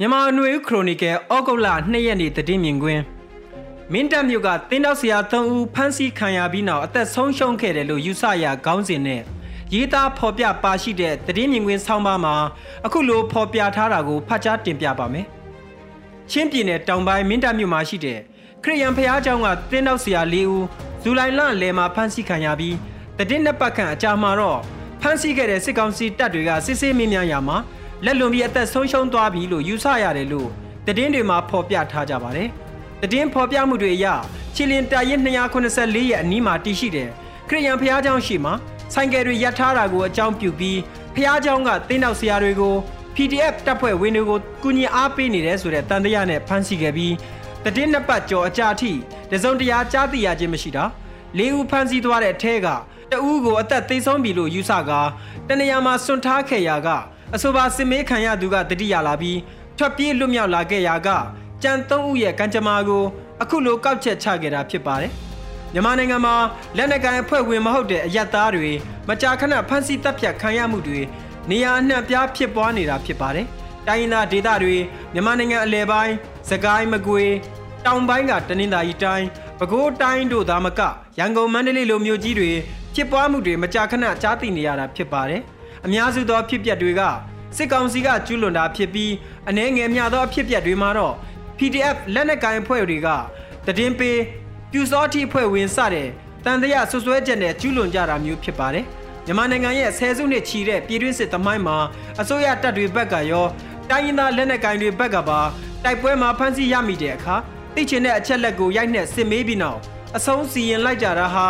မြန်မာအနွေခရိုနီကယ်ဩဂုတ်လ2ရက်နေ့တည်င်းမြင်ကွင်းမင်းတပ်မြို့ကတင်းတောက်ဆရာ3ဦးဖမ်းဆီးခံရပြီးနောက်အသက်ဆုံးရှုံးခဲ့တယ်လို့ယူဆရခေါင်းစဉ်နဲ့ရေးသားဖော်ပြပါရှိတဲ့တည်င်းမြင်ကွင်းဆောင်းပါးမှာအခုလိုဖော်ပြထားတာကိုဖတ်ကြားတင်ပြပါမယ်။ချင်းပြည်နယ်တောင်ပိုင်းမင်းတပ်မြို့မှာရှိတဲ့ခရစ်ယာန်ဖျားเจ้าကတင်းတောက်ဆရာ၄ဦးဇူလိုင်လလယ်မှာဖမ်းဆီးခံရပြီးတည်င်းနှစ်ပတ်ခန့်အကြာမှာတော့ဖမ်းဆီးခဲ့တဲ့စစ်ကောင်စီတပ်တွေကစစ်ဆေးမင်းများရာမှာ လက်လွန်ပြီးအသက်ဆုံးရှုံးသွားပြီလို့ယူဆရတယ်လို့တည်င်းတွေမှာဖော်ပြထားကြပါတယ်။တည်င်းဖော်ပြမှုတွေအရချီလင်တာရင်284ရဲ့အနီးမှာတည်ရှိတဲ့ခရစ်ယာန်ဖျားเจ้าရှိမှာဆိုင်ကယ်တွေရပ်ထားတာကိုအကြောင်းပြုပြီးဖျားเจ้าကတင်းနောက်ဆရာတွေကို PDF တပ်ဖွဲ့ဝင်တွေကိုကူညီအားပေးနေတယ်ဆိုတဲ့တန်တရားနဲ့ဖမ်းဆီးခဲ့ပြီးတည်င်းနှစ်ပတ်ကျော်အကြာထိတစုံတရာကြားသိရခြင်းမရှိတာလေးဦးဖမ်းဆီးသွားတဲ့အထဲကတအူးကိုအသက်သိဆုံးပြီလို့ယူဆကာတနေရာမှာစွန့်ထားခဲ့ရာက အဆိုပါစစ်မေးခံရသူကတတိယလာပြီးထွက်ပြေးလွတ်မြောက်လာခဲ့ရာကကြံ၃ဦးရဲ့ကံကြမ္မာကိုအခုလိုကောက်ချက်ချခဲ့တာဖြစ်ပါတယ်။မြန်မာနိုင်ငံမှာလက်နက်ကိုင်အဖွဲ့ဝင်မဟုတ်တဲ့အယက်သားတွေမကြာခဏဖမ်းဆီးတပ်ဖြတ်ခံရမှုတွေနေရာအနှံ့ပြားဖြစ်ပွားနေတာဖြစ်ပါတယ်။တိုင်းရင်းသားဒေသတွေမြန်မာနိုင်ငံအလဲပိုင်းစကိုင်းမကွေတောင်ပိုင်းကတနင်္သာရီတိုင်းပဲခူးတိုင်းတို့သာမကရန်ကုန်မန္တလေးလိုမြို့ကြီးတွေဖြစ်ပွားမှုတွေမကြာခဏကြားသိနေရတာဖြစ်ပါတယ်။ အများစုသောဖြစ်ပျက်တွေကစစ်ကောင်စီကကျူးလွန်တာဖြစ်ပြီးအ ਨੇ ငယ်များသောဖြစ်ပျက်တွေမှာတော့ PDF လက်နက်ကိုင်အဖွဲ့တွေကတည်င်းပေးပြူစောတိအဖွဲ့ဝင်စတဲ့တန်တရားဆွဆွဲချက်နဲ့ကျူးလွန်ကြတာမျိုးဖြစ်ပါတယ်မြန်မာနိုင်ငံရဲ့ဆယ်စုနှစ်ချီတဲ့ပြည်တွင်းစစ်သမိုင်းမှာအစိုးရတပ်တွေဘက်ကရောတိုင်းရင်းသားလက်နက်ကိုင်တွေဘက်ကပါတိုက်ပွဲမှာဖမ်းဆီးရမိတဲ့အခါသိချင်တဲ့အချက်လက်ကိုရိုက်နှက်စစ်မေးပြီးနောက်အဆုံးစီရင်လိုက်ကြတာဟာ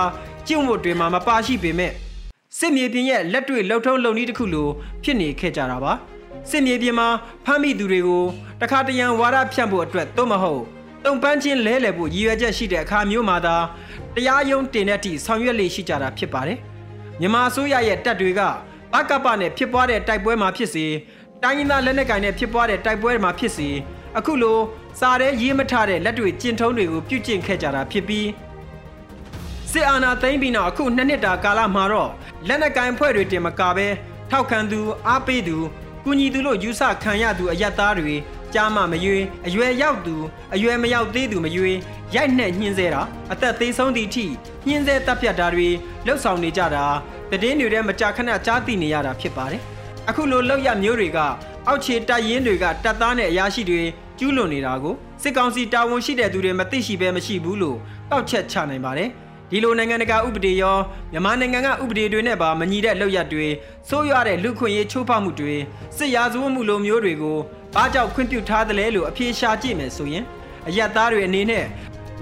ကျင့်ဝတ်တွေမှာမပါရှိပေမဲ့ စစ်မြေပြင်ရဲ့လက်တွေ့လှုပ်ထုံးလုံနည်းတစ်ခုလိုဖြစ်နေခဲ့ကြတာပါစစ်မြေပြင်မှာဖမ်းမိသူတွေကိုတခါတရံဝါဒဖြန့်ဖို့အတွက်သို့မဟုတ်တုံပန်းချင်းလဲလှယ်ဖို့ရည်ရွယ်ချက်ရှိတဲ့အခါမျိုးမှာသာတရားရုံးတင်တဲ့အထိဆောင်ရွက်လေရှိကြတာဖြစ်ပါတယ်မြန်မာအစိုးရရဲ့တပ်တွေကဘကပနဲ့ဖြစ်ပွားတဲ့တိုက်ပွဲမှာဖြစ်စေတိုင်းရင်းသားလက်နက်ကိုင်နဲ့ဖြစ်ပွားတဲ့တိုက်ပွဲမှာဖြစ်စေအခုလိုစားတဲ့ရေးမထတဲ့လက်တွေကျင့်ထုံးတွေကိုပြုကျင့်ခဲ့ကြတာဖြစ်ပြီး စစ်အာဏာသိမ်းပြီးနောက်အခုနှစ်နှစ်တာကာလမှာတော့လက်နက်ကိုင်ဖွဲ့တွေတင်မကပဲထောက်ခံသူအားပေးသူကုညီသူလို့ယူဆခံရသူအယက်သားတွေကြားမမရွေးအရွယ်ရောက်သူအရွယ်မရောက်သေးသူမရွေးရိုက်နှက်ညှင်းဆဲတာအသက်သေးဆုံးသည့်အထိညှင်းဆဲတပ်ဖြတ်တာတွေလှုပ်ဆောင်နေကြတာတည်င်းတွေထဲမကြာခဏကြားသိနေရတာဖြစ်ပါတယ်အခုလိုလောက်ရမျိုးတွေကအောက်ခြေတပ်ရင်းတွေကတပ်သားနဲ့အရာရှိတွေကျူးလွန်နေတာကိုစစ်ကောင်စီတာဝန်ရှိတဲ့သူတွေမသိရှိဘဲမရှိဘူးလို့တောက်ချက်ချနိုင်ပါတယ် ဒီလိုနိုင်ငံတကာဥပဒေရောမြန်မာနိုင်ငံကဥပဒေတွေနဲ့ပါမညီတဲ့လုပ်ရက်တွေဆိုးရွားတဲ့လူခွင့်ရေးချိုးဖောက်မှုတွေစစ်ရာဇဝတ်မှုလိုမျိုးတွေကိုဘာကြောင့်ခွင့်ပြုထားသလဲလို့အပြေရှားကြည့်မယ်ဆိုရင်အယက်သားတွေအနေနဲ့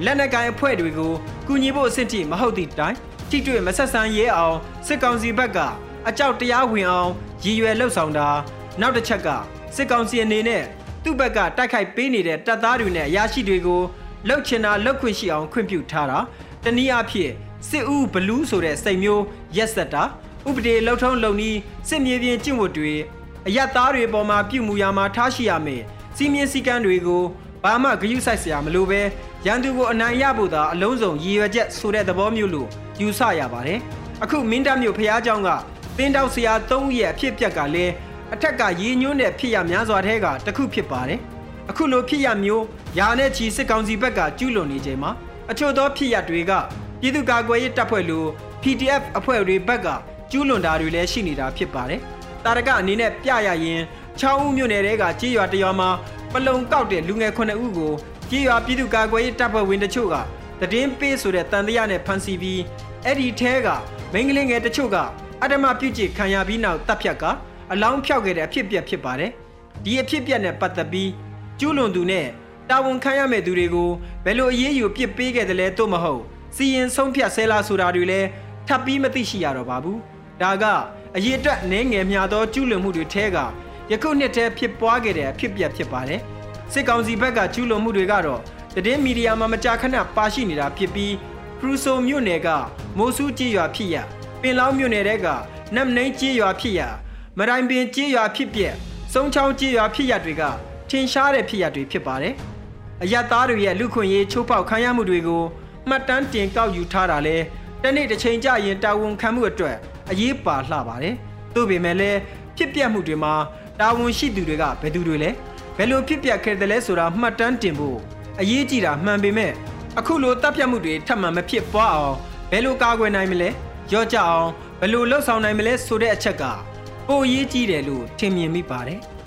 လက်နက်ကိုင်အဖွဲ့တွေကိုကူညီဖို့အဆင့်ထိမဟုတ်သည့်တိုင်ထိတွေ့မဆက်ဆံရဲအောင်စစ်ကောင်စီဘက်ကအကြောက်တရားဝင်အောင်ရည်ရွယ်လှုပ်ဆောင်တာနောက်တစ်ချက်ကစစ်ကောင်စီအနေနဲ့သူ့ဘက်ကတိုက်ခိုက်ပေးနေတဲ့တပ်သားတွေနဲ့အရာရှိတွေကိုလှုပ်ချင်တာလှုပ်ခွင့်ရှိအောင်ခွင့်ပြုထားတာ တနည်းအားဖြင့်စစ်ဦးဘလူးဆိုတဲ့စိတ်မျိုးရက်ဆက်တာဥပဒေလှုပ်ထုံးလုံနီးစစ်မြေပြင်ကျင့်ဝတ်တွေအယက်သားတွေပေါ်မှာပြုမှုရာမှာထားရှိရမယ်စီမင်းစည်းကမ်းတွေကိုဘာမှဂရုစိုက်စရာမလိုပဲရန်သူကိုအနိုင်ရဖို့သာအလုံးစုံရည်ရွယ်ချက်ဆိုတဲ့သဘောမျိုးလို့ယူဆရပါတယ်အခုမင်းတပ်မြို့ဖျားเจ้าကတင်းတောက်ဆရာ၃ဦးရဲ့အဖြစ်ပြက်ကလည်းအထက်ကရည်ညွှန်းတဲ့ဖြစ်ရများစွာထဲကတစ်ခုဖြစ်ပါတယ်အခုလိုဖြစ်ရမျိုးယာနဲ့ချီစစ်ကောင်စီဘက်ကကျူးလွန်နေချိန်မှာ အချို့သောဖြစ်ရပ်တွေကပြည်သူ့ကာကွယ်ရေးတပ်ဖွဲ့လို PDF အဖွဲ့တွေဘက်ကကျူးလွန်တာတွေလည်းရှိနေတာဖြစ်ပါတယ်။တာရကအနေနဲ့ပြရရင်ချောင်းဦးမြို့နယ်တဲကကြေးရွာတရွာမှာပလုံကောက်တဲ့လူငယ်9ဦးကိုကြေးရွာပြည်သူ့ကာကွယ်ရေးတပ်ဖွဲ့ဝင်တချို့ကတည်င်းပေးဆိုတဲ့တန်တရားနဲ့ဖမ်းဆီးပြီးအဲ့ဒီထဲကမိန်းကလေးငယ်တချို့ကအဓမ္မပြုကျခံရပြီးနောက်တပ်ဖြတ်ကအလောင်းဖြောက်ခဲ့တဲ့အဖြစ်အပျက်ဖြစ်ပါတယ်။ဒီအဖြစ်အပျက်နဲ့ပတ်သက်ပြီးကျူးလွန်သူနဲ့ တာဝန်ခံရမယ့်သူတွေကိုဘယ်လိုအရေးယူပစ်ပေးခဲ့တယ်လဲတို့မဟုတ်စီရင်ဆုံးဖြတ်ဆဲလားဆိုတာတွေလည်းထပ်ပြီးမသိရှိရတော့ပါဘူးဒါကအရေးအတွက်နည်းငယ်များသောကျူးလွန်မှုတွေထဲကယခုနှစ်ထဲဖြစ်ပွားခဲ့တဲ့အဖြစ်ပြက်ဖြစ်ပါတယ်စစ်ကောင်စီဘက်ကကျူးလွန်မှုတွေကတော့တည်င်းမီဒီယာမှာမကြာခဏပါရှိနေတာဖြစ်ပြီးခရူဆိုမြို့နယ်ကမိုးဆူးကြေးရွာဖြစ်ရပင်လောင်းမြို့နယ်တဲကနမ်နှိန်ကြေးရွာဖြစ်ရမရိုင်ပင်ကြေးရွာဖြစ်ပြက်စုံချောင်းကြေးရွာဖြစ်ရတွေကထင်ရှားတဲ့ဖြစ်ရတွေဖြစ်ပါတယ် အယက်သားတွေရဲ့လူခွင့်ရေးချိုးဖောက်ခံရမှုတွေကိုမှတ်တမ်းတင်ကောက်ယူထားတာလဲတနေ့တစ်ချိန်ကြရင်တာဝန်ခံမှုအတွက်အရေးပါလှပါတယ်။သို့ပေမဲ့လည်းဖြစ်ပျက်မှုတွေမှာတာဝန်ရှိသူတွေကဘယ်သူတွေလဲဖဘယ်လိုဖြစ်ပျက်ခဲ့တယ်လဲဆိုတာမှတ်တမ်းတင်ဖို့အရေးကြီးတာမှန်ပေမဲ့အခုလိုတပ်ဖြတ်မှုတွေထပ်မံမဖြစ်ပွားအောင်ဘယ်လိုကာကွယ်နိုင်မလဲရော့ကြအောင်ဘယ်လိုလှုပ်ဆောင်နိုင်မလဲဆိုတဲ့အချက်ကပိုအရေးကြီးတယ်လို့ထင်မြင်မိပါတယ်။